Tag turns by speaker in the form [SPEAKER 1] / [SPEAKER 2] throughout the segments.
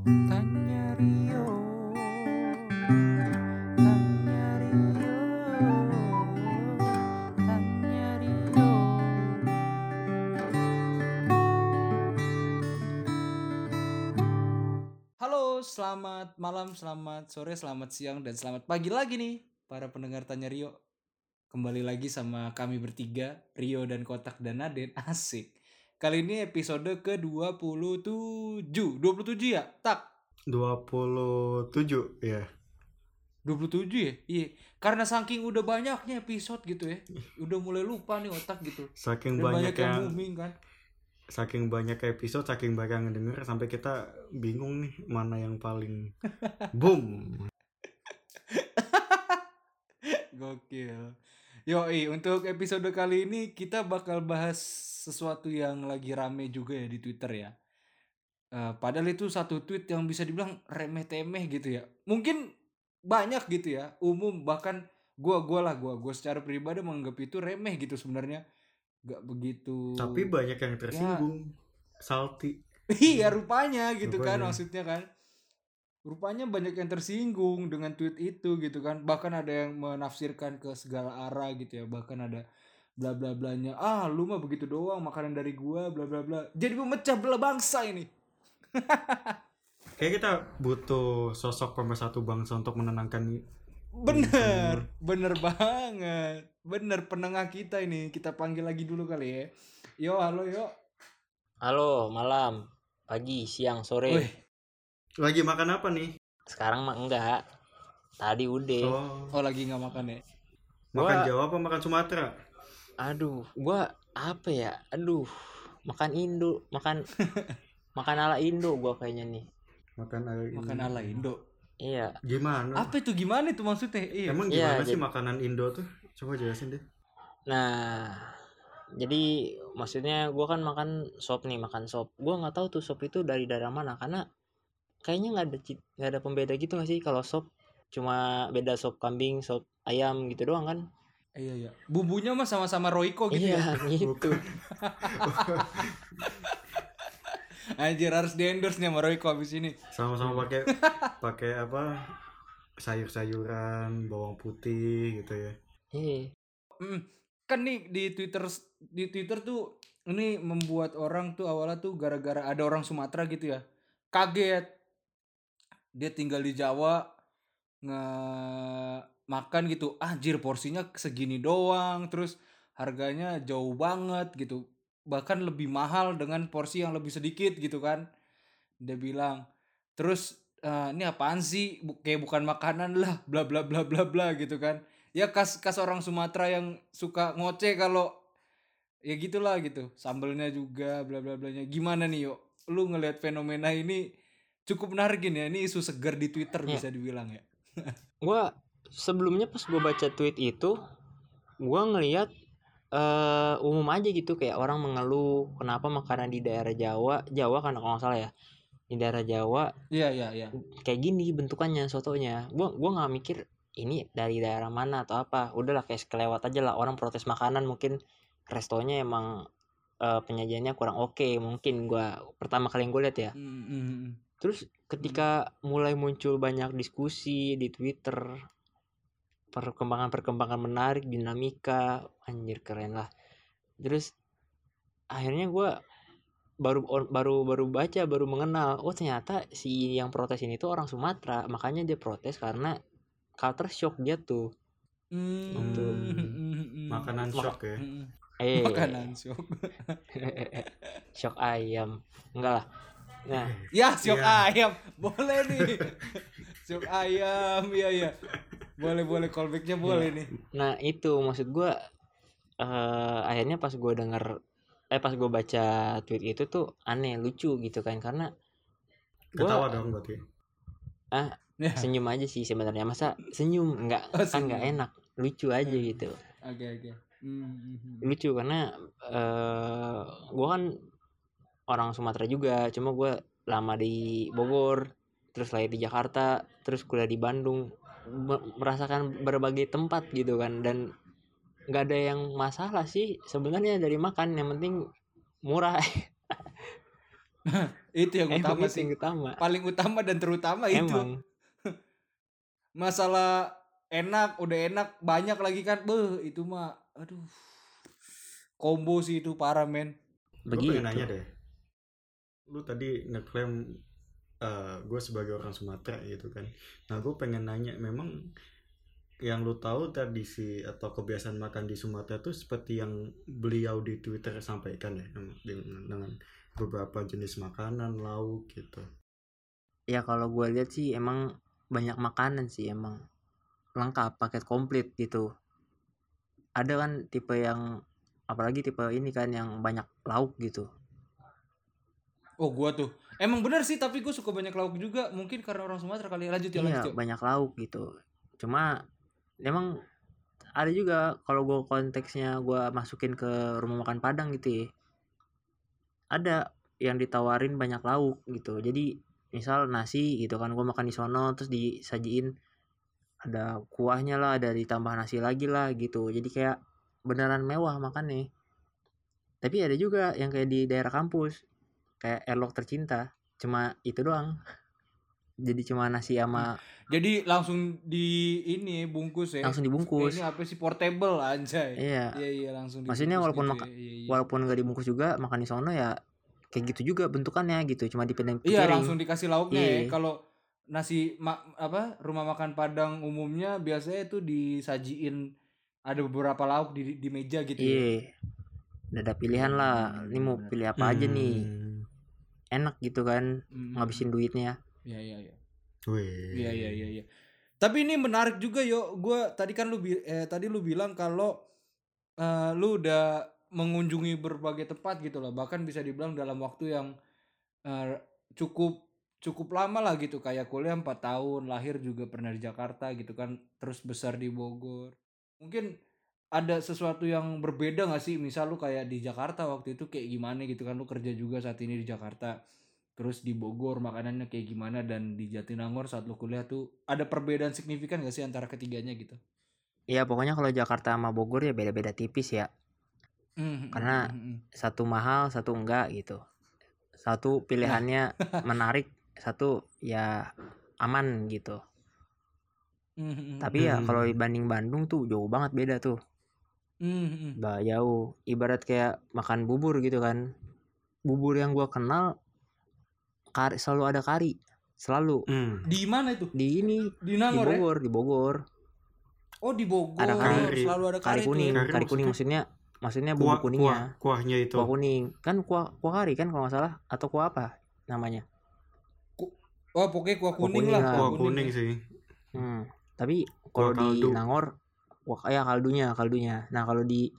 [SPEAKER 1] Tanya Rio Halo, selamat malam, selamat sore, selamat siang, dan selamat pagi lagi nih para pendengar Tanya Rio. Kembali lagi sama kami bertiga, Rio dan Kotak dan Naden. Asik. Kali ini episode ke-27. 27 ya? Tak.
[SPEAKER 2] 27 ya
[SPEAKER 1] 27 ya? Iya. Karena saking udah banyaknya episode gitu ya. Udah mulai lupa nih otak gitu.
[SPEAKER 2] saking
[SPEAKER 1] Dan
[SPEAKER 2] banyak,
[SPEAKER 1] banyak yang
[SPEAKER 2] yang
[SPEAKER 1] booming kan.
[SPEAKER 2] saking banyak episode saking banyak yang denger sampai kita bingung nih mana yang paling boom
[SPEAKER 1] Gokil. Yoi, untuk episode kali ini kita bakal bahas sesuatu yang lagi rame juga ya di Twitter ya. Eh, padahal itu satu tweet yang bisa dibilang remeh-temeh gitu ya. Mungkin banyak gitu ya, umum bahkan gua gua lah gua gua secara pribadi menganggap itu remeh gitu sebenarnya. Gak begitu.
[SPEAKER 2] tapi banyak yang tersinggung salty
[SPEAKER 1] Iya rupanya gitu kan
[SPEAKER 2] Rupanya.
[SPEAKER 1] maksudnya kan. Rupanya banyak yang tersinggung dengan tweet itu gitu kan. Bahkan ada yang menafsirkan ke segala arah gitu ya. Bahkan ada bla bla blanya. Ah lu mah begitu doang makanan dari gua bla bla bla. Jadi memecah belah bangsa ini.
[SPEAKER 2] kayak kita butuh sosok pemersatu bangsa untuk menenangkan
[SPEAKER 1] Bener, bener banget. Bener penengah kita ini. Kita panggil lagi dulu kali ya. Yo halo yo.
[SPEAKER 3] Halo, malam, pagi, siang, sore.
[SPEAKER 1] Wih,
[SPEAKER 2] lagi makan apa nih
[SPEAKER 3] Sekarang mah enggak. Tadi udah.
[SPEAKER 2] oh
[SPEAKER 1] oh lagi nggak makan ya?
[SPEAKER 2] makan
[SPEAKER 3] Gua-
[SPEAKER 2] Jawa apa makan Sumatera
[SPEAKER 3] Aduh, gua apa ya? Aduh, makan Indo, makan makan ala Indo gua kayaknya nih.
[SPEAKER 2] makan air ini.
[SPEAKER 1] Makan ala Indo.
[SPEAKER 3] Iya.
[SPEAKER 2] gimana
[SPEAKER 1] Apa itu gimana itu maksudnya? Iya.
[SPEAKER 2] emang
[SPEAKER 3] Iya,
[SPEAKER 2] gimana sih
[SPEAKER 3] jadi-
[SPEAKER 2] makanan Indo tuh coba jelasin deh
[SPEAKER 3] Nah, jadi maksudnya gua kan makan sop nih, makan sop. Gua nggak tahu tuh sop itu dari daerah mana karena kayaknya nggak ada nggak ada pembeda gitu nggak sih kalau sop cuma beda sop kambing, sop ayam gitu doang kan?
[SPEAKER 1] Iya iya. Bumbunya mah sama-sama Royco gitu ya.
[SPEAKER 3] iya, gitu.
[SPEAKER 1] Anjir harus di endorse nih sama Royco abis ini.
[SPEAKER 2] sama-sama pakai pakai apa sayur-sayuran bawang putih gitu ya
[SPEAKER 3] Iya.
[SPEAKER 1] Hmm, kan nih di Twitter di Twitter tuh ini membuat orang tuh awalnya tuh gara-gara ada orang Sumatera gitu ya. Kaget. Dia tinggal di Jawa nge makan gitu. Anjir porsinya segini doang terus harganya jauh banget gitu. Bahkan lebih mahal dengan porsi yang lebih sedikit gitu kan. Dia bilang. Terus eh, ini apaan sih? Bu- Kayak bukan makanan lah, bla bla bla bla bla gitu kan ya kas kas orang Sumatera yang suka ngoceh kalau ya gitulah gitu sambelnya juga bla bla blanya gimana nih yuk lu ngelihat fenomena ini cukup menarik ya ini isu segar di Twitter
[SPEAKER 3] Iya.
[SPEAKER 1] bisa dibilang ya
[SPEAKER 3] gua sebelumnya pas gua baca tweet itu gua ngelihat eh umum aja gitu kayak orang mengeluh kenapa makanan di daerah Jawa Jawa kan kalau nggak salah ya di daerah Jawa
[SPEAKER 1] iya iya iya.
[SPEAKER 3] kayak gini bentukannya sotonya. Gua gua nggak mikir ini dari daerah mana atau apa. Udahlah kayak sekelewat aja lah orang protes makanan mungkin restonya emang eh, penyajiannya kurang oke mungkin gua pertama kali yang gue lihat ya.
[SPEAKER 1] Mm, mm, mm.
[SPEAKER 3] Terus ketika mulai muncul banyak diskusi di Twitter, perkembangan-perkembangan menarik, dinamika, anjir keren lah. Terus akhirnya gua baru baru baru baca, baru mengenal, oh ternyata si yang protes ini tuh orang Sumatera, makanya dia protes karena culture shock dia tuh.
[SPEAKER 1] Mm,
[SPEAKER 3] Gitu.
[SPEAKER 1] mm, mm, mm.
[SPEAKER 2] makanan
[SPEAKER 3] Mak-
[SPEAKER 2] shock ya
[SPEAKER 1] Mm, mm.
[SPEAKER 3] Eh,
[SPEAKER 1] makanan shock
[SPEAKER 3] shock ayam, enggak lah. Nah,
[SPEAKER 1] ya shock
[SPEAKER 2] Iya.
[SPEAKER 1] ayam boleh nih shock ayam iya iya boleh boleh callbacknya boleh nih.
[SPEAKER 3] Nah itu maksud gua eh akhirnya pas gua denger eh pas gua baca tweet itu tuh aneh lucu gitu kan karena
[SPEAKER 2] ketawa
[SPEAKER 3] Gua-
[SPEAKER 2] dong berarti.
[SPEAKER 1] Ya.
[SPEAKER 3] senyum aja sih sebenarnya. Masa senyum nggak
[SPEAKER 1] Oh,
[SPEAKER 3] kan nggak enak lucu aja
[SPEAKER 1] Hmm.
[SPEAKER 3] gitu.
[SPEAKER 1] Oke oke. Mm, mm, mm.
[SPEAKER 3] lucu karena eh gua kan orang Sumatera juga cuma gua lama di Bogor terus lahir di Jakarta terus kuliah di Bandung merasakan berbagai tempat gitu kan dan nggak ada yang masalah sih sebenarnya dari makan yang penting murah
[SPEAKER 1] Itu yang
[SPEAKER 3] emang
[SPEAKER 1] utama
[SPEAKER 3] itu
[SPEAKER 1] sih.
[SPEAKER 3] yang utama
[SPEAKER 1] Paling utama dan terutama itu.
[SPEAKER 3] emang
[SPEAKER 1] Masalah enak, udah enak, banyak lagi kan. Beuh, itu mah aduh. Combo sih itu parah men.
[SPEAKER 3] Begitu
[SPEAKER 2] pengen nanya deh. Lu tadi ngeklaim gue sebagai orang Sumatera gitu kan. Nah gue pengen nanya, memang yang lu tahu tradisi atau kebiasaan makan di Sumatera itu seperti yang beliau di Twitter sampaikan ya dengan, dengan beberapa jenis makanan, lauk gitu.
[SPEAKER 3] ya kalau gue lihat sih emang banyak makanan sih emang lengkap paket komplit gitu ada kan tipe yang apalagi tipe ini kan yang banyak lauk gitu
[SPEAKER 1] Oh gua tuh. Emang bener sih tapi gue suka banyak lauk juga. Mungkin karena orang Sumatera kali. Lanjut ya,
[SPEAKER 3] iya
[SPEAKER 1] lanjut.
[SPEAKER 3] Banyak lauk gitu cuma emang ada juga kalau gue konteksnya gue masukin ke rumah makan Padang gitu ya ada yang ditawarin banyak lauk gitu jadi misal nasi gitu kan gue makan di sono terus disajiin ada kuahnya lah ada ditambah nasi lagi lah gitu jadi kayak beneran mewah makannya tapi ada juga yang kayak di daerah kampus kayak Erlok tercinta cuma itu doang jadi cuma nasi sama
[SPEAKER 1] Jadi langsung di ini bungkus ya.
[SPEAKER 3] langsung dibungkus
[SPEAKER 1] Ini apa sih portable anjay.
[SPEAKER 3] iya
[SPEAKER 1] Iya iya langsung
[SPEAKER 3] Maksudnya walaupun
[SPEAKER 1] gitu
[SPEAKER 3] maka-
[SPEAKER 1] ya. Iya, iya.
[SPEAKER 3] walaupun gak dibungkus juga makan di sono ya kayak gitu juga bentukannya gitu cuma dipindahin
[SPEAKER 1] Iya
[SPEAKER 3] piring.
[SPEAKER 1] langsung dikasih lauknya ya.
[SPEAKER 3] Iya.
[SPEAKER 1] Kalau nasi ma- apa rumah makan Padang umumnya biasanya itu disajiin ada beberapa lauk di di meja gitu. ya.
[SPEAKER 3] iya Udah ada pilihan lah ini mau pilih apa aja nih
[SPEAKER 2] Hmm.
[SPEAKER 3] Enak gitu kan
[SPEAKER 1] Hmm.
[SPEAKER 3] ngabisin duitnya
[SPEAKER 1] Iya iya iya. Iya iya iya iya. Tapi ini menarik juga yo. Gua tadi kan lu eh, tadi lu bilang kalau eh, lu udah mengunjungi berbagai tempat gitu loh. Bahkan bisa dibilang dalam waktu yang eh, cukup cukup lama lah gitu kayak kuliah 4 tahun, lahir juga pernah di Jakarta gitu kan, terus besar di Bogor. Mungkin ada sesuatu yang berbeda gak sih? Misal lu kayak di Jakarta waktu itu kayak gimana gitu kan? Lu kerja juga saat ini di Jakarta terus di Bogor makanannya kayak gimana? Dan di Jatinangor saat lu kuliah tuh ada perbedaan signifikan gak sih antara ketiganya gitu?
[SPEAKER 3] ya pokoknya kalau Jakarta sama Bogor ya beda-beda tipis ya. Karena- satu mahal satu enggak gitu. Satu pilihannya menarik satu ya aman gitu. Tapi ya
[SPEAKER 2] Hmm.
[SPEAKER 3] kalau dibanding Bandung tuh jauh banget beda tuh Bah, jauh ibarat kayak makan bubur gitu kan bubur yang gua kenal kari, selalu ada kari selalu
[SPEAKER 2] Hmm.
[SPEAKER 1] di mana itu?
[SPEAKER 3] di ini
[SPEAKER 1] Di
[SPEAKER 3] di
[SPEAKER 1] Nangor ya?
[SPEAKER 3] Bogor di Bogor
[SPEAKER 1] Oh di Bogor.
[SPEAKER 3] Ada
[SPEAKER 2] kari.
[SPEAKER 1] Selalu ada
[SPEAKER 3] kari
[SPEAKER 1] kari, tuh
[SPEAKER 3] kuning
[SPEAKER 1] ya?
[SPEAKER 2] Kari
[SPEAKER 3] kari kuning
[SPEAKER 2] maksudnya?
[SPEAKER 3] maksudnya bumbu
[SPEAKER 2] Kuah,
[SPEAKER 3] kuningnya
[SPEAKER 2] kuah, kuahnya itu.
[SPEAKER 3] kuah kuning kan kuah kuah kari kan kalau nggak salah atau kuah apa namanya
[SPEAKER 1] Oh pokoknya kuah
[SPEAKER 3] Kuah
[SPEAKER 1] kuning,
[SPEAKER 3] kuning
[SPEAKER 1] lah.
[SPEAKER 2] Kuah kuning
[SPEAKER 1] ya.
[SPEAKER 2] sih.
[SPEAKER 3] hmm. tapi kalau di. Nangor kuah ya kaldunya kaldunya nah kalau di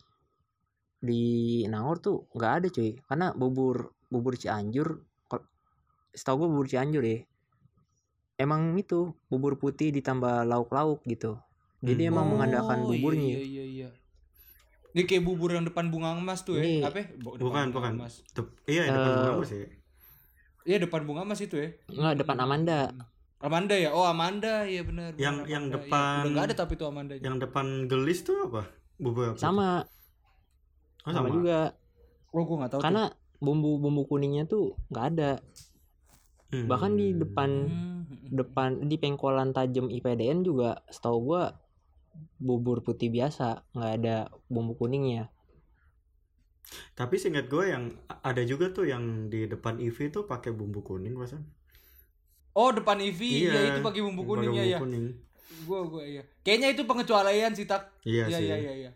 [SPEAKER 3] di Nangor tuh nggak ada cuy karena bubur bubur Cianjur setahu gue bubur Cianjur ya emang itu bubur putih ditambah lauk-lauk gitu jadi
[SPEAKER 2] Hmm.
[SPEAKER 3] emang
[SPEAKER 1] Oh,
[SPEAKER 3] mengandalkan
[SPEAKER 1] iya,
[SPEAKER 3] buburnya
[SPEAKER 1] Iya iya iya. Ini kayak bubur yang depan bunga emas tuh ya. Apa? ya? Bo- depan
[SPEAKER 2] Bukan,
[SPEAKER 1] bunga
[SPEAKER 2] bukan.
[SPEAKER 1] emas.
[SPEAKER 2] Tep- iya, depan
[SPEAKER 3] Eh,
[SPEAKER 2] bunga emas sih.
[SPEAKER 1] Iya depan bunga emas itu ya.
[SPEAKER 3] nggak depan Amanda
[SPEAKER 1] Amanda ya? Oh Amanda iya benar.
[SPEAKER 2] Yang-
[SPEAKER 1] benar,
[SPEAKER 2] yang
[SPEAKER 1] Amanda. Iya,
[SPEAKER 2] depan-
[SPEAKER 1] Udah nggak ada tapi tuh Amanda.
[SPEAKER 2] Yang depan gelis tuh apa? Bubur apa?
[SPEAKER 3] sama
[SPEAKER 2] Oh,
[SPEAKER 3] sama
[SPEAKER 2] sama.
[SPEAKER 3] juga
[SPEAKER 1] Oh gue nggak tahu.
[SPEAKER 3] karena bumbu bumbu kuningnya tuh nggak ada
[SPEAKER 2] Hmm.
[SPEAKER 3] bahkan di depan.
[SPEAKER 1] Hmm.
[SPEAKER 3] depan di pengkolan tajam IPDN juga setahu gua bubur putih biasa nggak ada bumbu kuningnya
[SPEAKER 2] Tapi seingat gue yang ada juga tuh yang di depan IV tuh pakai bumbu kuning pasan.
[SPEAKER 1] Oh depan Ivi
[SPEAKER 2] Iya,
[SPEAKER 1] ya itu pakai bumbu kuningnya ya.
[SPEAKER 2] kuning.
[SPEAKER 1] Gua gua iya. Kayaknya itu pengecualian sih tak.
[SPEAKER 2] Iya,
[SPEAKER 1] Iya
[SPEAKER 2] sih.
[SPEAKER 1] iya iya iya.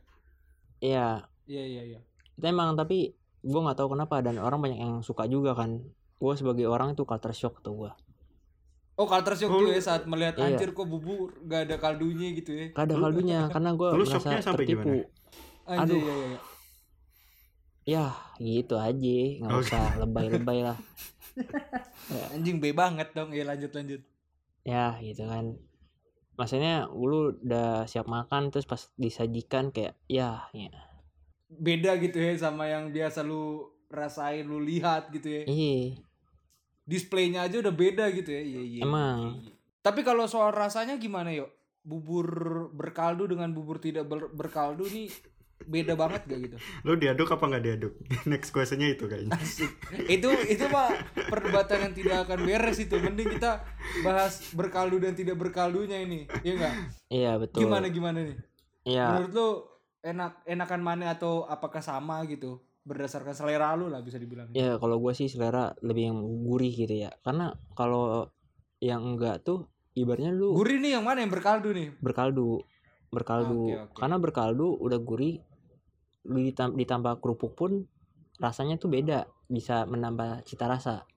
[SPEAKER 3] Iya
[SPEAKER 1] Iya iya iya.
[SPEAKER 3] itu emang tapi gua nggak tahu kenapa dan orang banyak yang suka juga kan gua sebagai orang itu culture shock tuh gua
[SPEAKER 1] Oh culture shock
[SPEAKER 2] Oh,
[SPEAKER 1] tuh ya saat melihat
[SPEAKER 3] Iya.
[SPEAKER 1] anjir kok bubur gak ada kaldunya gitu ya.
[SPEAKER 3] gak ada kaldunya karena gua
[SPEAKER 2] lu
[SPEAKER 3] merasa tertipu
[SPEAKER 2] gimana?
[SPEAKER 3] Aduh.
[SPEAKER 1] iya iya. iya.
[SPEAKER 3] ya gitu aja nggak
[SPEAKER 2] Oke.
[SPEAKER 3] usah lebay-lebay lah
[SPEAKER 1] Anjing be banget dong. Ya lanjut lanjut.
[SPEAKER 3] ya gitu kan maksudnya lu udah siap makan terus pas disajikan kayak ya, ya.
[SPEAKER 1] Beda gitu ya sama yang biasa lu rasain lu lihat gitu ya.
[SPEAKER 3] iya
[SPEAKER 1] Displaynya aja udah beda gitu ya. Iya iya.
[SPEAKER 3] Emang.
[SPEAKER 1] iya, iya. Tapi kalau soal rasanya gimana yuk? Bubur berkaldu dengan bubur tidak ber- berkaldu nih beda banget gak gitu?
[SPEAKER 2] Lu diaduk apa nggak diaduk? Next questionnya itu kayaknya.
[SPEAKER 1] Asik. itu itu mah perdebatan yang tidak akan beres itu. Mending kita bahas berkaldu dan tidak berkaldunya ini. Ya enggak
[SPEAKER 3] iya betul.
[SPEAKER 1] Gimana gimana nih?
[SPEAKER 3] Iya.
[SPEAKER 1] Menurut lu enak enakan mana atau apakah sama gitu? Berdasarkan selera lu lah bisa dibilang.
[SPEAKER 3] Ya kalau gue sih selera lebih yang gurih gitu ya. Karena kalau yang enggak tuh ibaratnya lu
[SPEAKER 1] gurih nih yang mana? Yang berkaldu nih.
[SPEAKER 3] Berkaldu berkaldu
[SPEAKER 1] Oke, oke.
[SPEAKER 3] karena berkaldu udah gurih lu ditam- ditambah kerupuk pun rasanya tuh beda bisa menambah cita rasa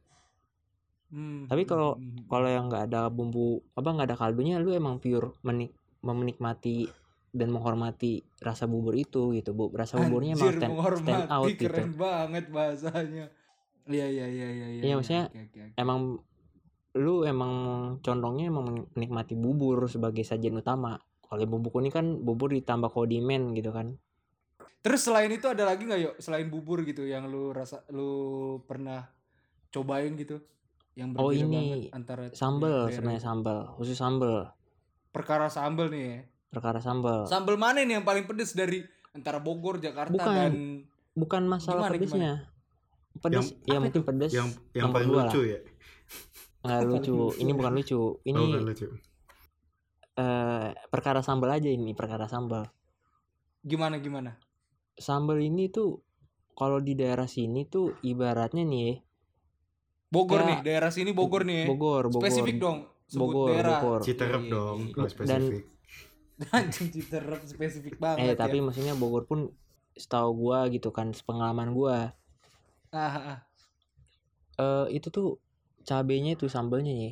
[SPEAKER 1] Hmm,
[SPEAKER 3] Tapi
[SPEAKER 1] hmm,
[SPEAKER 3] kalau-
[SPEAKER 1] hmm, hmm.
[SPEAKER 3] kalau yang nggak ada bumbu apa nggak ada kaldunya lu emang pure menik menikmati dan menghormati rasa bubur itu gitu bu rasa buburnya emang
[SPEAKER 1] Anjir,
[SPEAKER 3] stand,
[SPEAKER 1] menghormati,
[SPEAKER 3] stand out gitu
[SPEAKER 1] keren banget bahasanya iya iya iya iya
[SPEAKER 3] Iya, maksudnya
[SPEAKER 1] oke, oke, oke.
[SPEAKER 3] emang lu emang condongnya emang menikmati bubur sebagai sajian utama kalau bumbu kuning kan bubur ditambah kondimen gitu kan
[SPEAKER 1] terus selain itu ada lagi nggak yuk selain bubur gitu yang lu rasa lu pernah cobain gitu yang
[SPEAKER 3] Oh,
[SPEAKER 1] berbeda
[SPEAKER 3] ini
[SPEAKER 1] banget antara
[SPEAKER 3] sambel sebenarnya sambel khusus sambel
[SPEAKER 1] perkara sambel nih ya.
[SPEAKER 3] perkara sambel
[SPEAKER 1] Sambel mana nih yang paling pedes dari antara Bogor, Jakarta
[SPEAKER 3] Bukan.
[SPEAKER 1] dan
[SPEAKER 3] bukan masalah
[SPEAKER 1] Gimana,
[SPEAKER 3] pedesnya pedes
[SPEAKER 2] Yang-
[SPEAKER 3] ya mungkin
[SPEAKER 1] itu?
[SPEAKER 3] pedes
[SPEAKER 2] Yang yang paling lucu
[SPEAKER 3] lah.
[SPEAKER 2] ya.
[SPEAKER 3] nggak lucu ini bukan lucu ini
[SPEAKER 2] Oh, bukan lucu.
[SPEAKER 3] Eh, perkara sambal aja ini perkara sambal
[SPEAKER 1] gimana gimana?
[SPEAKER 3] sambal ini tuh kalau di daerah sini tuh ibaratnya nih ya,
[SPEAKER 1] Bogor
[SPEAKER 3] Ya,
[SPEAKER 1] nih, daerah sini Bogor nih ya.
[SPEAKER 3] Bogor Bogor
[SPEAKER 1] Spesifik dong, sebut
[SPEAKER 3] Bogor,
[SPEAKER 1] daerah.
[SPEAKER 3] Bogor.
[SPEAKER 2] Citerep
[SPEAKER 1] Iya,
[SPEAKER 2] dong
[SPEAKER 1] iya.
[SPEAKER 2] kalau
[SPEAKER 3] Dan-
[SPEAKER 2] spesifik.
[SPEAKER 1] Anjing Citerep spesifik banget
[SPEAKER 3] eh
[SPEAKER 1] ya.
[SPEAKER 3] tapi maksudnya Bogor pun setahu gua gitu kan pengalaman gua
[SPEAKER 1] Ah, ah, ah.
[SPEAKER 3] eh itu tuh cabenya itu sambalnya ya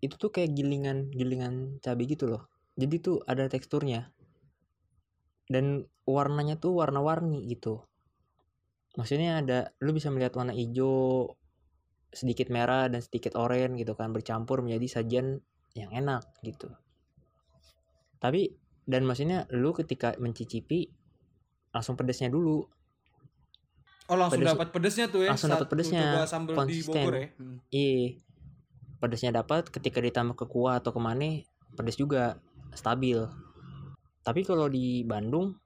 [SPEAKER 3] itu tuh kayak gilingan gilingan cabai gitu loh jadi tuh ada teksturnya dan warnanya tuh warna-warni gitu maksudnya ada lu bisa melihat warna hijau sedikit merah dan sedikit oranye gitu kan bercampur menjadi sajian yang enak gitu tapi dan maksudnya lu ketika mencicipi langsung pedesnya dulu
[SPEAKER 1] Oh langsung
[SPEAKER 3] Pedes-
[SPEAKER 1] dapat pedesnya tuh ya.
[SPEAKER 3] langsung dapat pedesnya, konsisten.
[SPEAKER 1] Ya. Hmm.
[SPEAKER 3] Iya. Pedesnya dapat ketika ditambah ke kuah atau ke mana pedes juga stabil. Tapi kalau di Bandung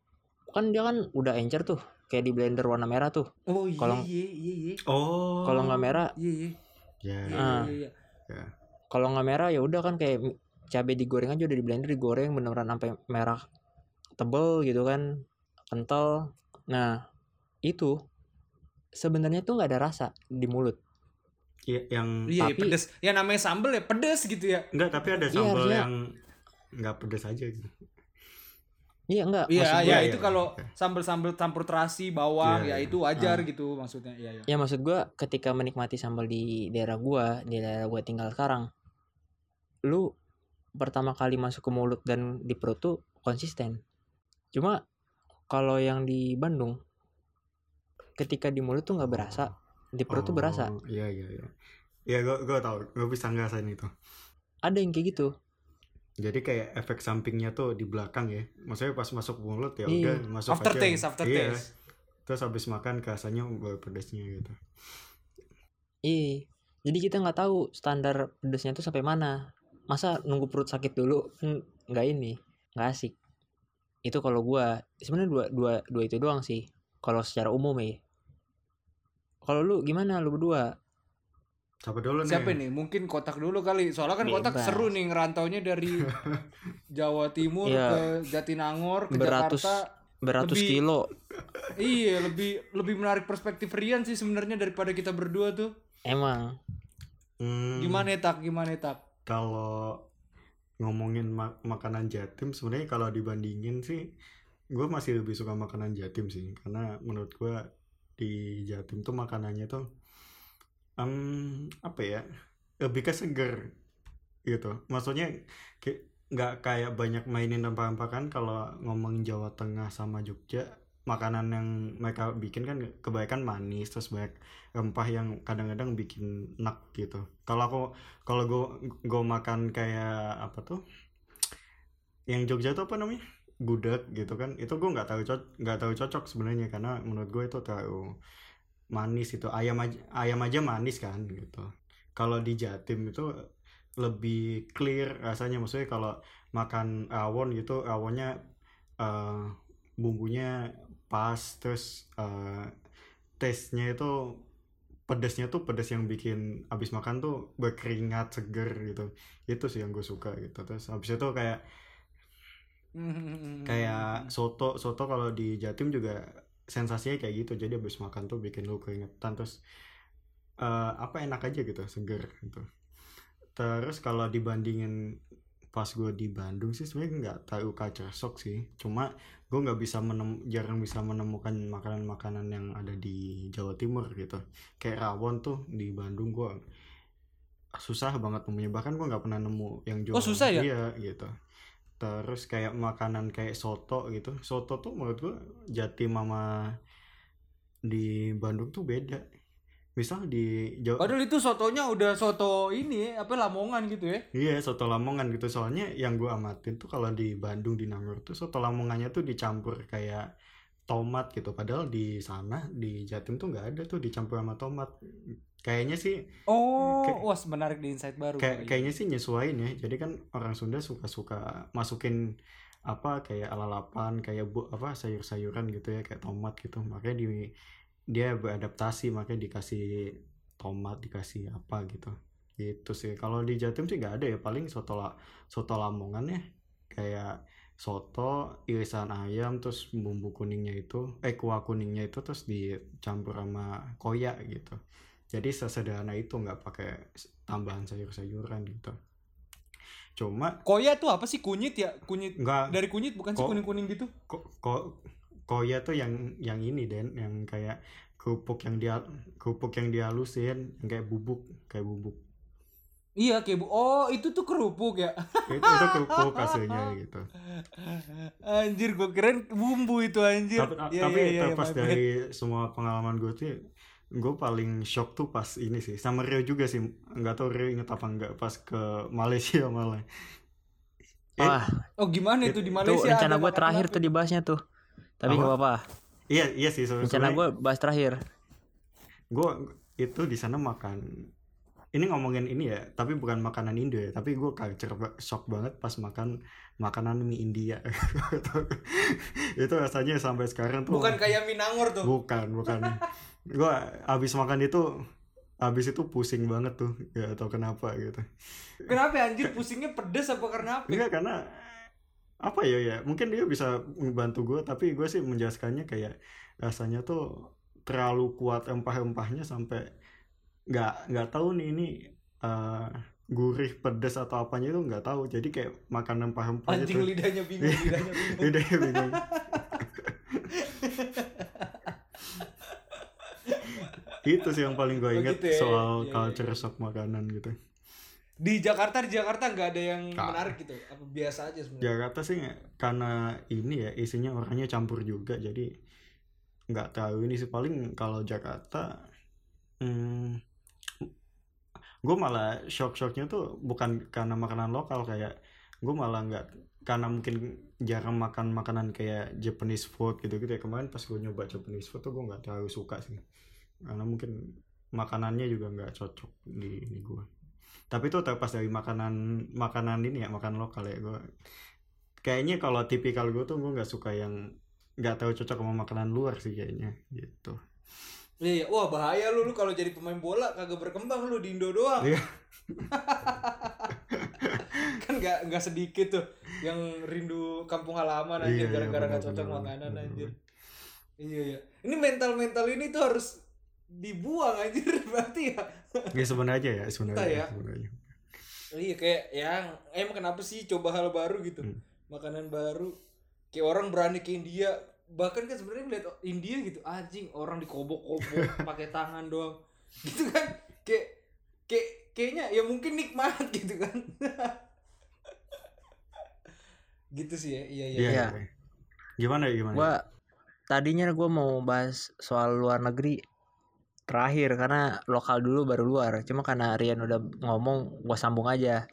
[SPEAKER 3] kan dia kan udah encer tuh kayak di blender warna merah tuh.
[SPEAKER 1] Oh iya
[SPEAKER 3] Kalau-
[SPEAKER 1] iya iya iya.
[SPEAKER 2] Oh.
[SPEAKER 3] Kalau nggak merah,
[SPEAKER 1] Iya iya.
[SPEAKER 2] Ya.
[SPEAKER 1] Iya,
[SPEAKER 3] Ah.
[SPEAKER 1] iya, iya.
[SPEAKER 3] kalau nggak merah ya udah kan kayak cabai digoreng aja udah di blender digoreng beneran sampai merah tebel gitu kan kental. Nah itu sebenarnya tuh nggak ada rasa di mulut.
[SPEAKER 2] Iya, yang
[SPEAKER 1] Iya, iya,
[SPEAKER 3] Tapi-
[SPEAKER 1] pedes. Ya namanya sambel ya pedes gitu ya.
[SPEAKER 2] enggak tapi ada
[SPEAKER 3] Iya,
[SPEAKER 2] sambal
[SPEAKER 3] harusnya-
[SPEAKER 2] yang enggak pedas aja gitu.
[SPEAKER 3] Iya enggak.
[SPEAKER 1] Iya,
[SPEAKER 3] maksud
[SPEAKER 1] iya
[SPEAKER 3] gua-
[SPEAKER 2] iya,
[SPEAKER 1] itu
[SPEAKER 2] iya.
[SPEAKER 1] kalau sambel-sambel campur terasi, bawang,
[SPEAKER 2] Iya,
[SPEAKER 1] ya
[SPEAKER 2] iya.
[SPEAKER 1] itu wajar
[SPEAKER 3] Ah.
[SPEAKER 1] gitu maksudnya. Iya, iya.
[SPEAKER 3] Ya maksud gua ketika menikmati sambal di daerah gua, di daerah gua tinggal sekarang, lu pertama kali masuk ke mulut dan di perut tuh konsisten. Cuma kalau yang di Bandung, ketika di mulut tuh nggak berasa, di perut tuh berasa.
[SPEAKER 2] Oh, Iya, iya, iya. Iya, gua gua tahu. Gua bisa ngerasain itu.
[SPEAKER 3] Ada yang kayak gitu.
[SPEAKER 2] Jadi kayak efek sampingnya tuh di belakang ya. Maksudnya pas masuk mulut ya
[SPEAKER 3] Iya.
[SPEAKER 2] udah masuk
[SPEAKER 1] After
[SPEAKER 2] aja.
[SPEAKER 1] taste, after
[SPEAKER 2] Iya.
[SPEAKER 1] taste.
[SPEAKER 2] Terus habis makan rasanya baru pedasnya gitu.
[SPEAKER 3] Iya. Jadi kita nggak tahu standar pedesnya tuh sampai mana. Masa nunggu perut sakit dulu? Hmm, nggak ini, nggak asik. Itu kalau gua sebenarnya dua dua dua itu doang sih. Kalau secara umum ya. Kalau lu gimana lu berdua?
[SPEAKER 2] Siapa dulu nih?
[SPEAKER 1] Siapa nih? Mungkin kotak dulu kali. Soalnya kan kotak
[SPEAKER 3] Bebas.
[SPEAKER 1] seru nih ngerantaunya dari Jawa Timur
[SPEAKER 3] Iya.
[SPEAKER 1] ke Jatinangor ke
[SPEAKER 3] Beratus-
[SPEAKER 1] Jakarta.
[SPEAKER 3] Beratus
[SPEAKER 1] Lebih-
[SPEAKER 3] kilo.
[SPEAKER 1] Iya, lebih lebih menarik perspektif Rian sih sebenarnya daripada kita berdua tuh.
[SPEAKER 3] Emang.
[SPEAKER 2] Hmm,
[SPEAKER 1] Gimana tak? Gimana tak?
[SPEAKER 2] Kalau ngomongin ma- makanan Jatim sebenarnya kalau dibandingin sih gue masih lebih suka makanan Jatim sih karena menurut gue di Jatim tuh makanannya tuh em, apa ya lebih ke seger gitu. Maksudnya kayak nggak kayak banyak mainin rempah-rempah kan kalau ngomongin Jawa Tengah sama Jogja makanan yang mereka bikin kan kebanyakan manis terus banyak rempah yang kadang-kadang bikin enak gitu. Kalau aku kalau gue gue makan kayak apa tuh yang Jogja tuh apa namanya gudeg gitu kan itu gue nggak tahu nggak tahu cocok sebenarnya karena menurut gue itu terlalu manis itu ayam aja ayam aja manis kan gitu. Kalau di Jatim itu lebih clear rasanya maksudnya kalau makan rawon gitu rawonnya eh, bumbunya pas terus eh, taste-nya itu pedesnya tuh pedes yang bikin abis makan tuh berkeringat seger gitu. Itu sih yang gue suka gitu. Terus abis itu kayak Kayak soto soto kalau di Jatim juga sensasinya kayak gitu. Jadi abis makan tuh bikin lu keringetan terus eh, apa enak aja gitu seger gitu. Terus kalau dibandingin pas gue di Bandung sih sebenarnya nggak tahu culture shock sih. Cuma gue nggak bisa menem jarang bisa menemukan makanan-makanan yang ada di Jawa Timur gitu. Kayak rawon tuh di Bandung gue susah banget nemunya. Bahkan gue nggak pernah nemu yang jual
[SPEAKER 1] Oh, susah ya?
[SPEAKER 2] iya gitu terus kayak makanan kayak soto gitu. Soto tuh menurut gue Jatim sama di Bandung tuh beda. Misal di Jawa
[SPEAKER 1] Padahal itu sotonya udah soto ini apa Lamongan gitu ya.
[SPEAKER 2] Iya soto Lamongan gitu. Soalnya yang gue amatin tuh kalau di Bandung di Nangor tuh soto Lamongannya tuh dicampur kayak tomat gitu. Padahal di sana di Jatim tuh nggak ada tuh dicampur sama tomat. Kayaknya sih
[SPEAKER 1] Oh,
[SPEAKER 2] Kayak-
[SPEAKER 1] wah menarik di insight baru.
[SPEAKER 2] kayak
[SPEAKER 1] kali.
[SPEAKER 2] kayaknya sih nyesuain ya. Jadi kan orang Sunda suka-suka masukin apa kayak lalapan kayak bu apa sayur-sayuran gitu ya kayak tomat gitu. Makanya di dia beradaptasi makanya dikasih tomat dikasih apa gitu. Gitu sih. Kalau di Jatim sih nggak ada ya. Paling soto la, soto Lamongan ya. Kayak soto irisan ayam terus bumbu kuningnya itu eh kuah kuningnya itu terus dicampur sama koyak gitu jadi sesederhana itu nggak pakai tambahan sayur-sayuran gitu cuma
[SPEAKER 1] Koya tuh apa sih kunyit ya? Kunyit
[SPEAKER 2] nggak
[SPEAKER 1] dari kunyit bukan sih
[SPEAKER 2] Ko-
[SPEAKER 1] kuning-kuning gitu?
[SPEAKER 2] kok kok koya tuh yang yang ini den yang kayak kerupuk yang dia kerupuk yang dihalusin yang kayak bubuk kayak bubuk
[SPEAKER 1] Iya kayak bu. Oh itu tuh kerupuk ya.
[SPEAKER 2] itu itu kerupuk aslinya gitu
[SPEAKER 1] Anjir gue keren bumbu itu anjir.
[SPEAKER 2] tapi,
[SPEAKER 1] Iya,
[SPEAKER 2] tapi
[SPEAKER 1] iya, iya,
[SPEAKER 2] terlepas
[SPEAKER 1] my bad.
[SPEAKER 2] dari semua pengalaman gue tuh gue paling shock tuh pas ini sih sama Rio juga sih nggak tahu Rio inget apa enggak pas ke Malaysia malah Eh,
[SPEAKER 3] Wah,
[SPEAKER 1] Oh gimana itu di
[SPEAKER 3] itu
[SPEAKER 1] Malaysia?
[SPEAKER 3] rencana
[SPEAKER 1] ada
[SPEAKER 3] gue terakhir tuh dibahasnya tuh. Tapi
[SPEAKER 2] Apa?
[SPEAKER 3] nggak apa-apa.
[SPEAKER 2] iya iya sih
[SPEAKER 3] Rencana gue bahas terakhir.
[SPEAKER 2] gue itu di sana makan ini ngomongin ini ya tapi bukan makanan Indo ya tapi gue culture shock banget pas makan makanan mie India. Itu rasanya sampai sekarang tuh
[SPEAKER 1] Bukan kayak Minangor tuh.
[SPEAKER 2] bukan bukan. Gue abis makan itu abis itu pusing banget tuh gak tau kenapa gitu.
[SPEAKER 1] Kenapa ya, anjir? Pusingnya pedes apa karena apa?
[SPEAKER 2] enggak karena apa ya ya? Mungkin dia bisa membantu gue tapi gue sih menjelaskannya kayak rasanya tuh terlalu kuat empah-empahnya sampai nggak nggak tahu nih ini eh, gurih pedes atau apanya itu nggak tahu jadi kayak makan empah-empah
[SPEAKER 1] Anjing
[SPEAKER 2] itu
[SPEAKER 1] lidahnya bingung, lidahnya bingung.
[SPEAKER 2] lidahnya bingung itu sih yang paling gue
[SPEAKER 1] Oh,
[SPEAKER 2] inget
[SPEAKER 1] gitu ya.
[SPEAKER 2] soal
[SPEAKER 1] iya,
[SPEAKER 2] culture
[SPEAKER 1] iya.
[SPEAKER 2] shock makanan gitu
[SPEAKER 1] Di Jakarta di Jakarta nggak ada yang
[SPEAKER 2] Nggak.
[SPEAKER 1] menarik gitu. Apa biasa aja sebenarnya?
[SPEAKER 2] Jakarta sih karena ini ya isinya orangnya campur juga jadi nggak tahu ini sih paling kalau Jakarta hmm, gue malah shock shocknya tuh bukan karena makanan lokal kayak gue malah nggak karena mungkin jarang makan makanan kayak Japanese food gitu gitu ya. Kemarin pas gue nyoba Japanese food tuh gue nggak terlalu suka sih. Karena mungkin makanannya juga nggak cocok di ini gue tapi itu terlepas dari makanan makanan ini ya makan lokal ya gue kayaknya kalau tipikal gue tuh gue nggak suka yang nggak tahu cocok sama makanan luar sih kayaknya gitu
[SPEAKER 1] Iya, iya. wah bahaya lu lu kalau jadi pemain bola kagak berkembang lu di Indo doang.
[SPEAKER 2] Iya.
[SPEAKER 1] kan nggak nggak sedikit tuh yang rindu kampung halaman anjir
[SPEAKER 2] Iya, iya,
[SPEAKER 1] gara-gara nggak
[SPEAKER 2] benar,
[SPEAKER 1] cocok makanan anjir. Iya iya. Ini mental mental ini tuh harus dibuang anjir berarti ya.
[SPEAKER 2] ya sebenarnya ya sebenarnya
[SPEAKER 1] Entah ya.
[SPEAKER 2] sebenarnya
[SPEAKER 1] Iya kayak yang emang kenapa sih coba hal baru gitu
[SPEAKER 2] Hmm.
[SPEAKER 1] makanan baru kayak orang berani ke India bahkan kan sebenarnya melihat India gitu anjing orang dikobok-kobok pakai tangan doang gitu kan kayak kayak kayaknya ya mungkin nikmat gitu kan gitu sih ya iya iya
[SPEAKER 2] Iya,
[SPEAKER 3] Iya.
[SPEAKER 2] iya. gimana ya gimana
[SPEAKER 3] Gua tadinya gue mau bahas soal luar negeri terakhir karena lokal dulu baru luar. Cuma karena Rian udah ngomong, gua sambung aja.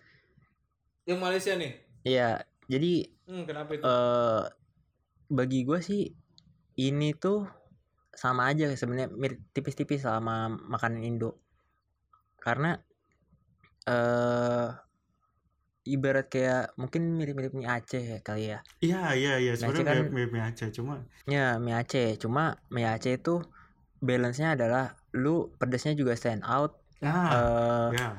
[SPEAKER 1] yang Malaysia nih
[SPEAKER 3] Iya, jadi
[SPEAKER 1] hmm, kenapa itu
[SPEAKER 3] eh bagi gue sih ini tuh sama aja sebenarnya mirip tipis-tipis sama makanan Indo. Karena eh ibarat kayak mungkin mirip-mirip mie Aceh ya kali ya.
[SPEAKER 2] iya iya iya sebenarnya
[SPEAKER 3] kan-
[SPEAKER 2] mirip mirip mie Aceh cuma
[SPEAKER 3] Ya mie Aceh, cuma mie Aceh itu balance-nya adalah lu pedasnya juga stand out,
[SPEAKER 2] nah
[SPEAKER 3] eh
[SPEAKER 2] ya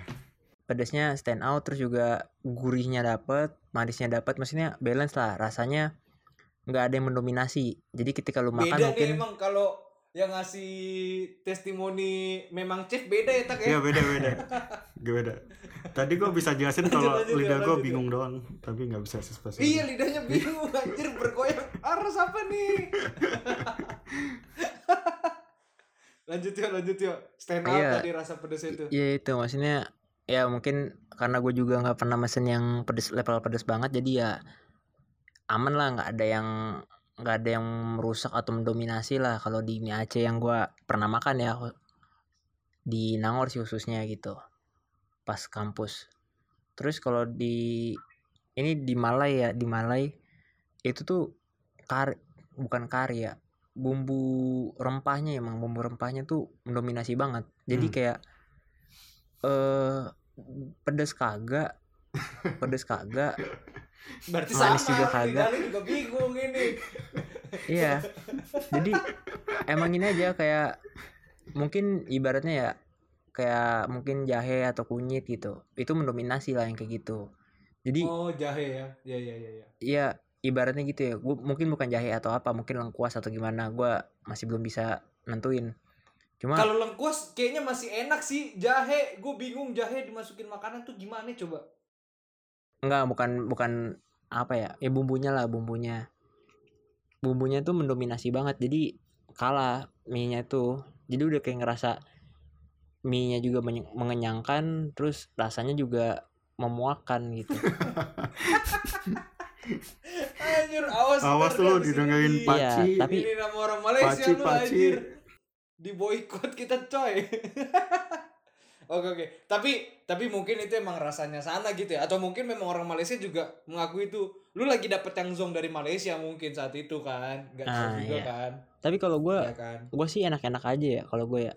[SPEAKER 3] pedasnya stand out terus juga gurihnya dapet, manisnya dapet, maksudnya balance lah rasanya nggak ada yang mendominasi. Jadi ketika lu makan
[SPEAKER 1] beda
[SPEAKER 3] mungkin
[SPEAKER 1] nih emang kalau yang ngasih testimoni memang chef beda ya tak ya
[SPEAKER 2] Iya beda beda Gak beda Tadi gue bisa jelasin kalau lidah
[SPEAKER 1] ya,
[SPEAKER 2] gue
[SPEAKER 1] lanjut,
[SPEAKER 2] bingung doang Tapi gak bisa spesifik
[SPEAKER 1] Iya lidahnya bingung anjir bergoyang. Aras apa nih? lanjut ya lanjut ya. Stand out
[SPEAKER 3] Iya.
[SPEAKER 1] tadi rasa pedas itu.
[SPEAKER 3] ya itu maksudnya ya mungkin karena gue juga nggak pernah mesen yang pedes level pedes banget jadi ya aman lah nggak ada yang nggak ada yang merusak atau mendominasi lah kalau di mie Aceh yang gue pernah makan ya di Nangor sih khususnya gitu pas kampus terus kalau di ini di Malai ya di Malai itu tuh kari bukan kari ya bumbu rempahnya emang bumbu rempahnya tuh mendominasi banget jadi
[SPEAKER 2] Hmm.
[SPEAKER 3] kayak eh pedes kagak pedes kagak
[SPEAKER 1] Berarti
[SPEAKER 3] Manis
[SPEAKER 1] sama.
[SPEAKER 3] juga kagak.
[SPEAKER 1] juga bingung ini.
[SPEAKER 3] iya jadi emang ini aja kayak mungkin ibaratnya ya kayak mungkin jahe atau kunyit gitu itu mendominasi lah yang kayak gitu jadi
[SPEAKER 1] Oh jahe ya. Ya ya ya ya.
[SPEAKER 3] Iya, ibaratnya gitu ya. Gua mungkin bukan jahe atau apa, mungkin lengkuas atau gimana. Gua masih belum bisa nentuin. Cuma
[SPEAKER 1] Kalau lengkuas kayaknya masih enak sih jahe. Gue bingung jahe dimasukin makanan tuh gimana coba?
[SPEAKER 3] Enggak bukan bukan apa ya? Ya bumbunya lah, bumbunya. Bumbunya tuh mendominasi banget. Jadi kalah mie-nya tuh. Jadi udah kayak ngerasa mie-nya juga mengenyangkan, terus rasanya juga memuakan gitu.
[SPEAKER 1] Anjir, awas.
[SPEAKER 2] Awas lu didengerin
[SPEAKER 1] ke sini.
[SPEAKER 2] paci
[SPEAKER 3] Iya, tapi-
[SPEAKER 1] Ini nama orang Malaysia
[SPEAKER 2] Paci,
[SPEAKER 1] lu
[SPEAKER 2] paci.
[SPEAKER 1] anjir. Di boykot kita coy. Oke oke. Tapi tapi mungkin itu emang rasanya sana gitu ya. Atau mungkin memang orang Malaysia juga mengakui itu. Lu lagi dapet yang zong dari Malaysia mungkin saat itu kan. Gak
[SPEAKER 3] Ah,
[SPEAKER 1] juga
[SPEAKER 3] iya.
[SPEAKER 1] kan.
[SPEAKER 3] Tapi kalau
[SPEAKER 1] Iya
[SPEAKER 3] gua
[SPEAKER 1] kan.
[SPEAKER 3] gua sih enak-enak aja ya kalau gue ya.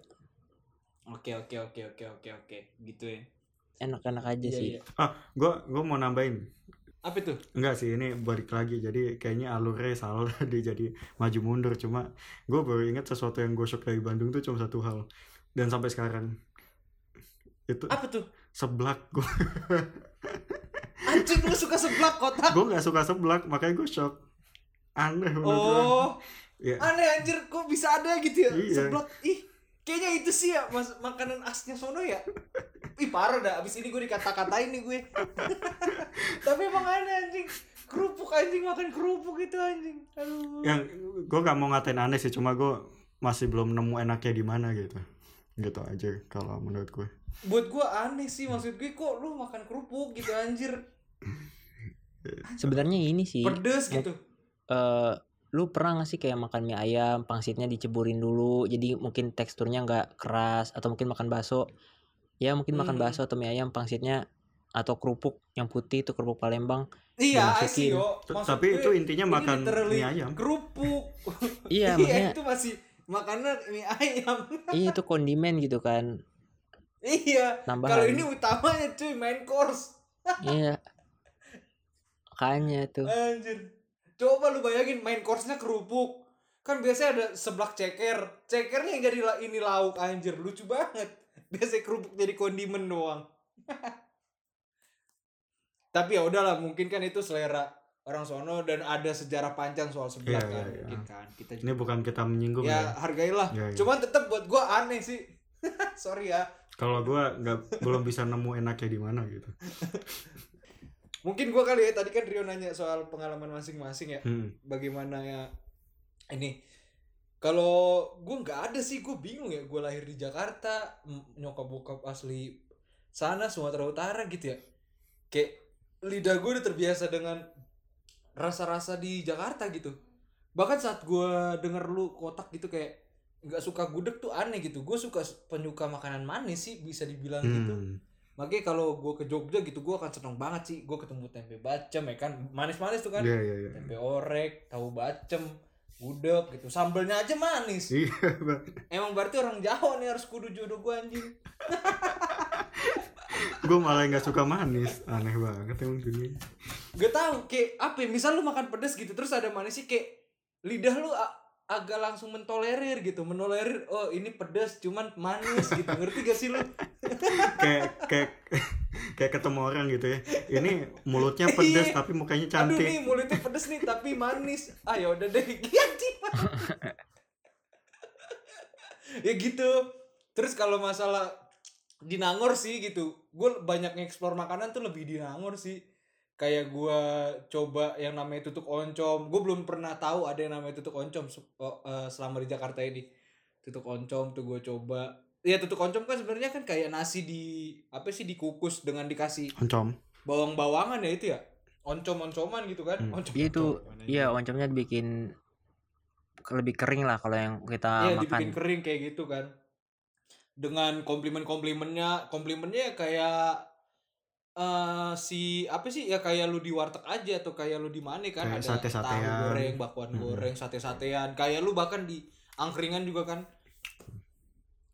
[SPEAKER 1] Oke oke oke oke oke oke. Gitu ya.
[SPEAKER 3] Enak-enak aja
[SPEAKER 1] Iya
[SPEAKER 3] sih.
[SPEAKER 1] iya.
[SPEAKER 2] Gue gue mau nambahin
[SPEAKER 1] Apa itu?
[SPEAKER 2] Enggak sih ini balik lagi Jadi kayaknya alurnya salah tadi Jadi maju mundur Cuma gue baru ingat sesuatu yang gue shock dari Bandung tuh cuma satu hal Dan sampai sekarang Itu
[SPEAKER 1] Apa tuh?
[SPEAKER 2] seblak Gue
[SPEAKER 1] Anjing lu suka seblak kotak.
[SPEAKER 2] gue gak suka seblak Makanya gue shock Aneh menurut
[SPEAKER 1] Oh.
[SPEAKER 2] Ya.
[SPEAKER 1] Aneh anjir kok bisa ada gitu ya
[SPEAKER 2] Iya.
[SPEAKER 1] seblak. Ih, kayaknya itu sih ya mas makanan asnya sono ya. Ih parah dah abis ini gue dikata-katain nih gue. Tapi emang aneh anjing. Kerupuk anjing makan kerupuk itu anjing. Aduh.
[SPEAKER 2] Yang gue gak mau ngatain aneh sih Cuma gue masih belum nemu enaknya di mana gitu Gitu aja kalau menurut gue
[SPEAKER 1] Buat gue aneh sih maksud gue kok lu makan kerupuk gitu anjir.
[SPEAKER 3] Sebenarnya ini sih
[SPEAKER 1] Pedes gitu.
[SPEAKER 3] eh lu pernah gak sih kayak makan mie ayam pangsitnya diceburin dulu jadi mungkin teksturnya nggak keras atau mungkin makan bakso ya mungkin makan
[SPEAKER 1] Hmm.
[SPEAKER 3] bakso atau mie ayam pangsitnya atau kerupuk yang putih itu kerupuk Palembang
[SPEAKER 1] Iya, Maksud
[SPEAKER 2] Tapi
[SPEAKER 1] gue,
[SPEAKER 2] itu intinya makan mie ayam
[SPEAKER 1] Kerupuk.
[SPEAKER 3] iya
[SPEAKER 1] Iya,
[SPEAKER 3] maksudnya
[SPEAKER 1] itu masih makanan mie ayam.
[SPEAKER 3] iya itu kondimen gitu kan
[SPEAKER 1] iya. Kalau ini utamanya cuy main course.
[SPEAKER 3] iya makanya tuh
[SPEAKER 1] Anjir. Coba lu bayangin main course-nya kerupuk. Kan biasanya ada seblak ceker. Cekernya yang jadi ini lauk anjir. Lucu banget. Biasanya kerupuk jadi kondimen doang. Tapi ya udahlah, mungkin kan itu selera orang sono dan ada sejarah panjang soal seblak
[SPEAKER 2] Iya,
[SPEAKER 1] kan
[SPEAKER 2] iya, iya.
[SPEAKER 1] mungkin kan. Kita
[SPEAKER 2] Ini bukan kita menyinggung
[SPEAKER 1] ya
[SPEAKER 2] ya
[SPEAKER 1] hargailah.
[SPEAKER 2] Iya, iya.
[SPEAKER 1] Cuman tetap buat gua aneh sih. Sorry ya.
[SPEAKER 2] Kalau gue nggak belum bisa nemu enaknya di mana gitu
[SPEAKER 1] Mungkin gua kali ya tadi kan Rio nanya soal pengalaman masing-masing ya.
[SPEAKER 2] Hmm.
[SPEAKER 1] bagaimana ya ini kalau gue nggak ada sih gue bingung ya gue lahir di Jakarta nyokap bokap asli sana Sumatera Utara gitu ya kayak lidah gue udah terbiasa dengan rasa-rasa di Jakarta gitu bahkan saat gue denger lu kotak gitu kayak nggak suka gudeg tuh aneh gitu gue suka penyuka makanan manis sih bisa dibilang gitu
[SPEAKER 2] Hmm.
[SPEAKER 1] makanya kalau gue ke Jogja gitu gue akan seneng banget sih gue ketemu tempe bacem ya kan manis-manis tuh kan
[SPEAKER 2] Iya iya iya.
[SPEAKER 1] tempe orek, tahu bacem, gudeg gitu. Sambelnya aja manis.
[SPEAKER 2] Iya.
[SPEAKER 1] Emang berarti orang Jawa nih harus kudu jodoh gua anjing.
[SPEAKER 2] gue malah nggak suka manis. Aneh banget emang dunia.
[SPEAKER 1] Gak tau kayak apa ya? Misal lu makan pedas gitu terus ada manisnya kayak lidah lu agak langsung mentolerir gitu menolerir oh ini pedas cuman manis gitu. Ngerti gak sih lu?
[SPEAKER 2] Kayak kayak kayak ketemu orang gitu ya. Ini mulutnya pedas
[SPEAKER 1] Iya.
[SPEAKER 2] tapi mukanya
[SPEAKER 1] aduh
[SPEAKER 2] cantik.
[SPEAKER 1] nih mulutnya pedas nih tapi manis. Ah ya udah deh. Ganti ya gitu. Terus kalau masalah di Nangor sih gitu. Gue banyak ngeksplor makanan tuh lebih di Nangor sih. Kayak gue coba yang namanya tutuk oncom. Gue belum pernah tahu ada yang namanya tutuk oncom eh, selama di Jakarta ini. Tutuk oncom tuh gue coba. Ya tutuk oncom kan sebenarnya kan kayak nasi di apa sih dikukus dengan dikasih
[SPEAKER 2] oncom.
[SPEAKER 1] bawang-bawangan ya itu ya? Oncom-oncoman gitu kan?
[SPEAKER 2] Hmm.
[SPEAKER 1] oncom
[SPEAKER 3] Iya itu, iya oncomnya dibikin lebih kering lah kalau yang kita
[SPEAKER 1] Iya
[SPEAKER 3] makan.
[SPEAKER 1] dibikin kering kayak gitu kan dengan komplimen-komplimennya komplimennya kayak eh si apa sih ya kayak lu di warteg aja atau kayak lu di mana kan
[SPEAKER 2] Kayak
[SPEAKER 1] ada
[SPEAKER 2] sate-satean.
[SPEAKER 1] tahu goreng bakwan
[SPEAKER 2] Hmm.
[SPEAKER 1] goreng sate-satean kayak lu bahkan di angkringan juga kan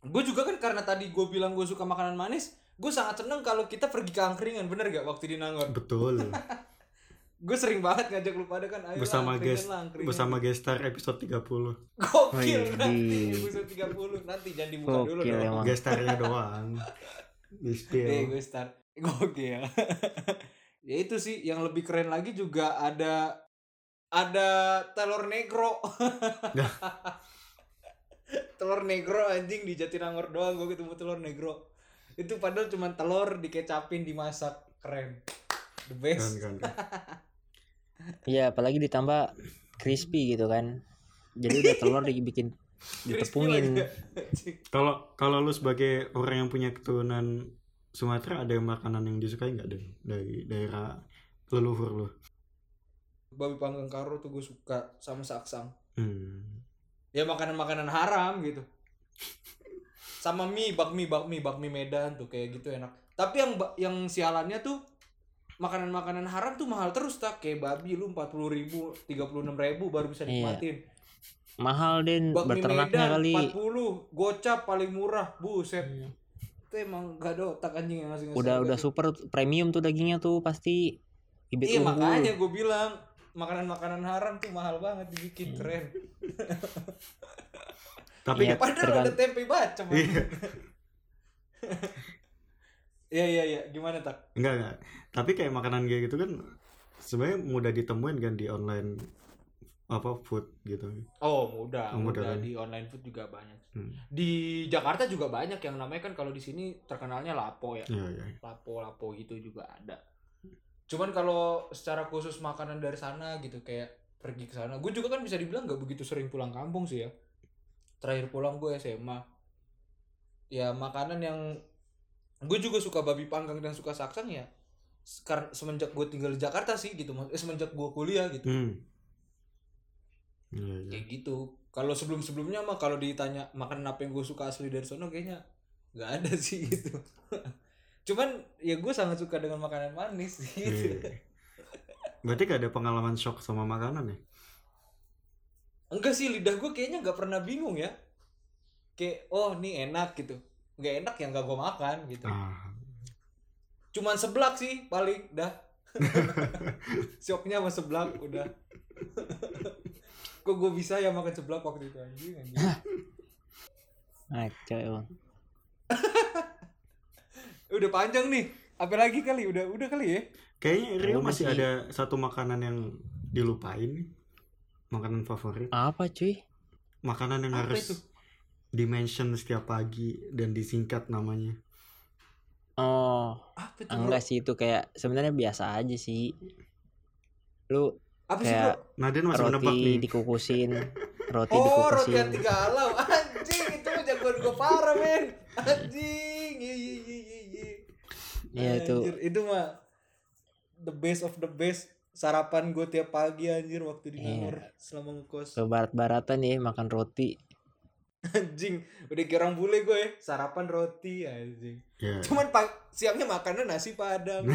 [SPEAKER 1] gue juga kan karena tadi gue bilang gue suka makanan manis gue sangat seneng kalau kita pergi ke angkringan bener gak waktu di Nangor
[SPEAKER 2] betul
[SPEAKER 1] gue sering banget ngajak lu pada kan ayo
[SPEAKER 2] bersama
[SPEAKER 1] angkringan
[SPEAKER 2] guest
[SPEAKER 1] angkringan.
[SPEAKER 2] bersama gestar episode 30
[SPEAKER 1] Gokil
[SPEAKER 3] Wih,
[SPEAKER 1] nanti
[SPEAKER 3] di-
[SPEAKER 1] episode 30 nanti jangan dibuka dulu
[SPEAKER 3] Gokil
[SPEAKER 1] dong.
[SPEAKER 3] emang.
[SPEAKER 2] gestarnya doang di
[SPEAKER 1] Eh
[SPEAKER 2] spill
[SPEAKER 1] gue start Gokil. ya itu sih yang lebih keren lagi juga ada ada telur negro. telur negro anjing di Jatinangor doang gue ketemu telur negro. Itu padahal cuma telur dikecapin dimasak keren. The best.
[SPEAKER 2] kan kan.
[SPEAKER 3] Iya, apalagi ditambah crispy gitu kan. Jadi udah telur dibikin ditepungin.
[SPEAKER 1] Anjing.
[SPEAKER 2] kalau kalau lu sebagai orang yang punya keturunan Sumatera ada yang makanan yang disukai nggak dari dari daerah leluhur lu
[SPEAKER 1] Babi panggang karo tuh gue suka sama saksang.
[SPEAKER 2] hmm.
[SPEAKER 1] ya makanan-makanan haram gitu sama mie bakmi bakmi bakmi Medan tuh kayak gitu enak tapi yang yang sialannya tuh makanan-makanan haram tuh mahal terus tak kayak babi lu empat puluh ribu tiga puluh enam ribu baru bisa
[SPEAKER 3] Iya.
[SPEAKER 1] nikmatin
[SPEAKER 3] Mahal Den
[SPEAKER 1] bakmi
[SPEAKER 3] berternaknya
[SPEAKER 1] Medan
[SPEAKER 3] kali.
[SPEAKER 1] empat puluh gocap paling murah buset
[SPEAKER 3] Hmm.
[SPEAKER 1] itu emang gak ada otak anjing yang ngasih
[SPEAKER 3] Udah udah super premium tuh dagingnya tuh pasti
[SPEAKER 1] iya
[SPEAKER 3] unggul.
[SPEAKER 1] makanya gue bilang makanan-makanan haram tuh mahal banget dibikin
[SPEAKER 3] Hmm.
[SPEAKER 1] keren
[SPEAKER 2] tapi
[SPEAKER 3] Iya.
[SPEAKER 1] padahal ada tempe bacem
[SPEAKER 2] Iya.
[SPEAKER 1] iya iya iya gimana tak
[SPEAKER 2] enggak enggak tapi kayak makanan kayak gitu kan sebenarnya mudah ditemuin kan di online apa food gitu
[SPEAKER 1] Oh mudah,
[SPEAKER 2] Oh, mudah
[SPEAKER 1] mudah
[SPEAKER 2] kan?
[SPEAKER 1] di online food juga banyak.
[SPEAKER 2] Hmm.
[SPEAKER 1] Di Jakarta juga banyak yang namanya kan kalau di sini terkenalnya lapo ya,
[SPEAKER 2] iya iya
[SPEAKER 1] lapo lapo gitu juga ada. Cuman kalau secara khusus makanan dari sana gitu kayak pergi ke sana, gue juga kan bisa dibilang nggak begitu sering pulang kampung sih ya. Terakhir pulang gue SMA. Ya makanan yang gue juga suka babi panggang dan suka saksang ya. Karena semenjak gue tinggal di Jakarta sih gitu, eh, semenjak gue kuliah gitu
[SPEAKER 2] hmm. Iya, iya.
[SPEAKER 1] kayak gitu kalau sebelum sebelumnya mah kalau ditanya makanan apa yang gue suka asli dari sono kayaknya nggak ada sih gitu cuman ya gue sangat suka dengan makanan manis gitu.
[SPEAKER 2] Iya. berarti gak ada pengalaman shock sama makanan ya
[SPEAKER 1] enggak sih lidah gue kayaknya nggak pernah bingung ya kayak oh ini enak gitu nggak enak ya nggak gue makan gitu
[SPEAKER 2] ah
[SPEAKER 1] cuman seblak sih paling dah shocknya sama seblak udah kok gue bisa ya makan seblak waktu itu anjing anjing
[SPEAKER 3] Ngaco emang.
[SPEAKER 1] udah panjang nih apa lagi kali udah udah kali ya
[SPEAKER 2] kayaknya Rio masih
[SPEAKER 3] sih.
[SPEAKER 2] ada satu makanan yang dilupain nih. makanan favorit
[SPEAKER 3] Apa cuy?
[SPEAKER 2] makanan yang
[SPEAKER 1] Apa
[SPEAKER 2] harus
[SPEAKER 1] itu?
[SPEAKER 2] Dimention setiap pagi dan disingkat namanya
[SPEAKER 3] Oh,
[SPEAKER 1] apa itu bro?
[SPEAKER 3] enggak sih itu kayak sebenarnya biasa aja sih. Lu
[SPEAKER 1] apa sih bro
[SPEAKER 3] kayak
[SPEAKER 2] Naden masih
[SPEAKER 3] roti
[SPEAKER 2] nih
[SPEAKER 3] dikukusin, roti
[SPEAKER 1] Oh, roti
[SPEAKER 3] dikukusin.
[SPEAKER 1] hati galau. Anjing, itu mah jagoan gue parah, men. Anjing. Iya, iya, iya, iya, iya.
[SPEAKER 3] Iya, itu.
[SPEAKER 1] Anjir, itu mah the best of the best sarapan gue tiap pagi anjir waktu di
[SPEAKER 3] Iya.
[SPEAKER 1] Nangor selama ngekos.
[SPEAKER 3] Ke barat-baratan ya makan roti.
[SPEAKER 1] Anjing, udah kira orang bule gue ya. Sarapan roti anjing.
[SPEAKER 2] ya
[SPEAKER 1] Cuman pak siangnya makannya nasi padang.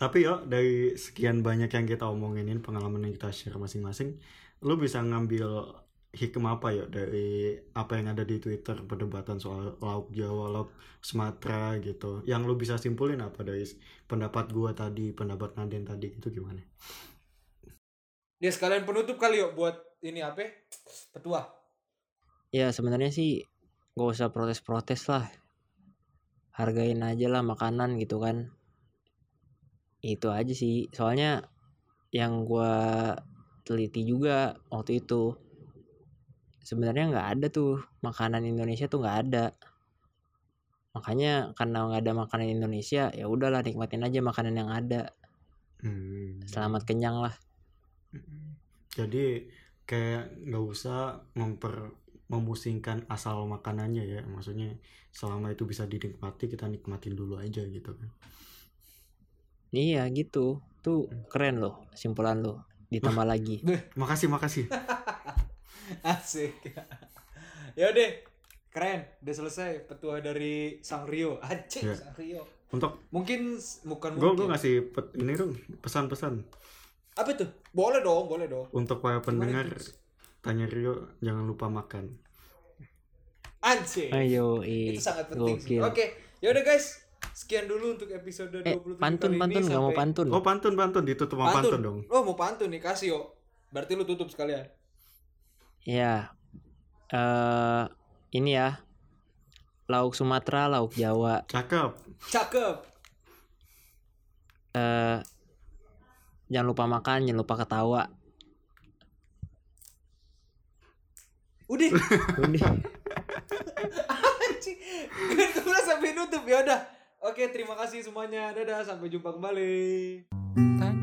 [SPEAKER 2] tapi yo dari sekian banyak yang kita omongin ini pengalaman yang kita share masing-masing lu bisa ngambil hikmah apa ya dari apa yang ada di Twitter perdebatan soal lauk Jawa, lauk Sumatera gitu. Yang lu bisa simpulin apa dari pendapat gua tadi, pendapat Naden tadi itu gimana?
[SPEAKER 1] Dia sekalian penutup kali yuk buat ini apa? Petua.
[SPEAKER 3] ya sebenarnya sih gak usah protes-protes lah hargain aja lah makanan gitu kan itu aja sih soalnya yang gua teliti juga waktu itu sebenarnya nggak ada tuh makanan Indonesia tuh nggak ada makanya karena nggak ada makanan Indonesia ya udahlah nikmatin aja makanan yang ada
[SPEAKER 2] Hmm.
[SPEAKER 3] selamat kenyang lah
[SPEAKER 2] Jadi kayak nggak usah memper memusingkan asal makanannya ya. Maksudnya selama itu bisa dinikmati kita nikmatin dulu aja gitu kan.
[SPEAKER 3] iya gitu tuh keren loh simpulan lo ditambah lagi
[SPEAKER 2] Makasih makasih.
[SPEAKER 1] Asik. ya deh. Keren, udah selesai petua dari Sang Rio. Acik
[SPEAKER 2] Ya.
[SPEAKER 1] Sang Rio.
[SPEAKER 2] Untuk
[SPEAKER 1] Mungkin bukan
[SPEAKER 2] gue gue ngasih pet- ini dong pesan-pesan
[SPEAKER 1] Apa tuh? Boleh dong, boleh dong.
[SPEAKER 2] untuk para pendengar tanya Rio jangan lupa makan.
[SPEAKER 1] Anjing.
[SPEAKER 3] ayo i
[SPEAKER 1] Itu sangat penting. Oke, ya udah guys. Sekian dulu untuk episode 27
[SPEAKER 3] eh pantun
[SPEAKER 1] kali
[SPEAKER 3] pantun
[SPEAKER 1] ini
[SPEAKER 3] mau
[SPEAKER 1] sampai-
[SPEAKER 3] pantun
[SPEAKER 2] Oh pantun pantun ditutup sama pantun,
[SPEAKER 1] Pantun.
[SPEAKER 2] dong.
[SPEAKER 1] Oh, mau pantun nih kasih yo. Berarti lu tutup sekalian.
[SPEAKER 3] ya eh ini ya lauk Sumatera lauk Jawa
[SPEAKER 2] Cakep.
[SPEAKER 1] Cakep.
[SPEAKER 3] eh jangan lupa makan jangan lupa ketawa
[SPEAKER 1] Udah.
[SPEAKER 3] udah.
[SPEAKER 1] Gue udah sampai nutup ya udah. Oke, terima kasih semuanya. Dadah, sampai jumpa kembali.
[SPEAKER 4] Tanya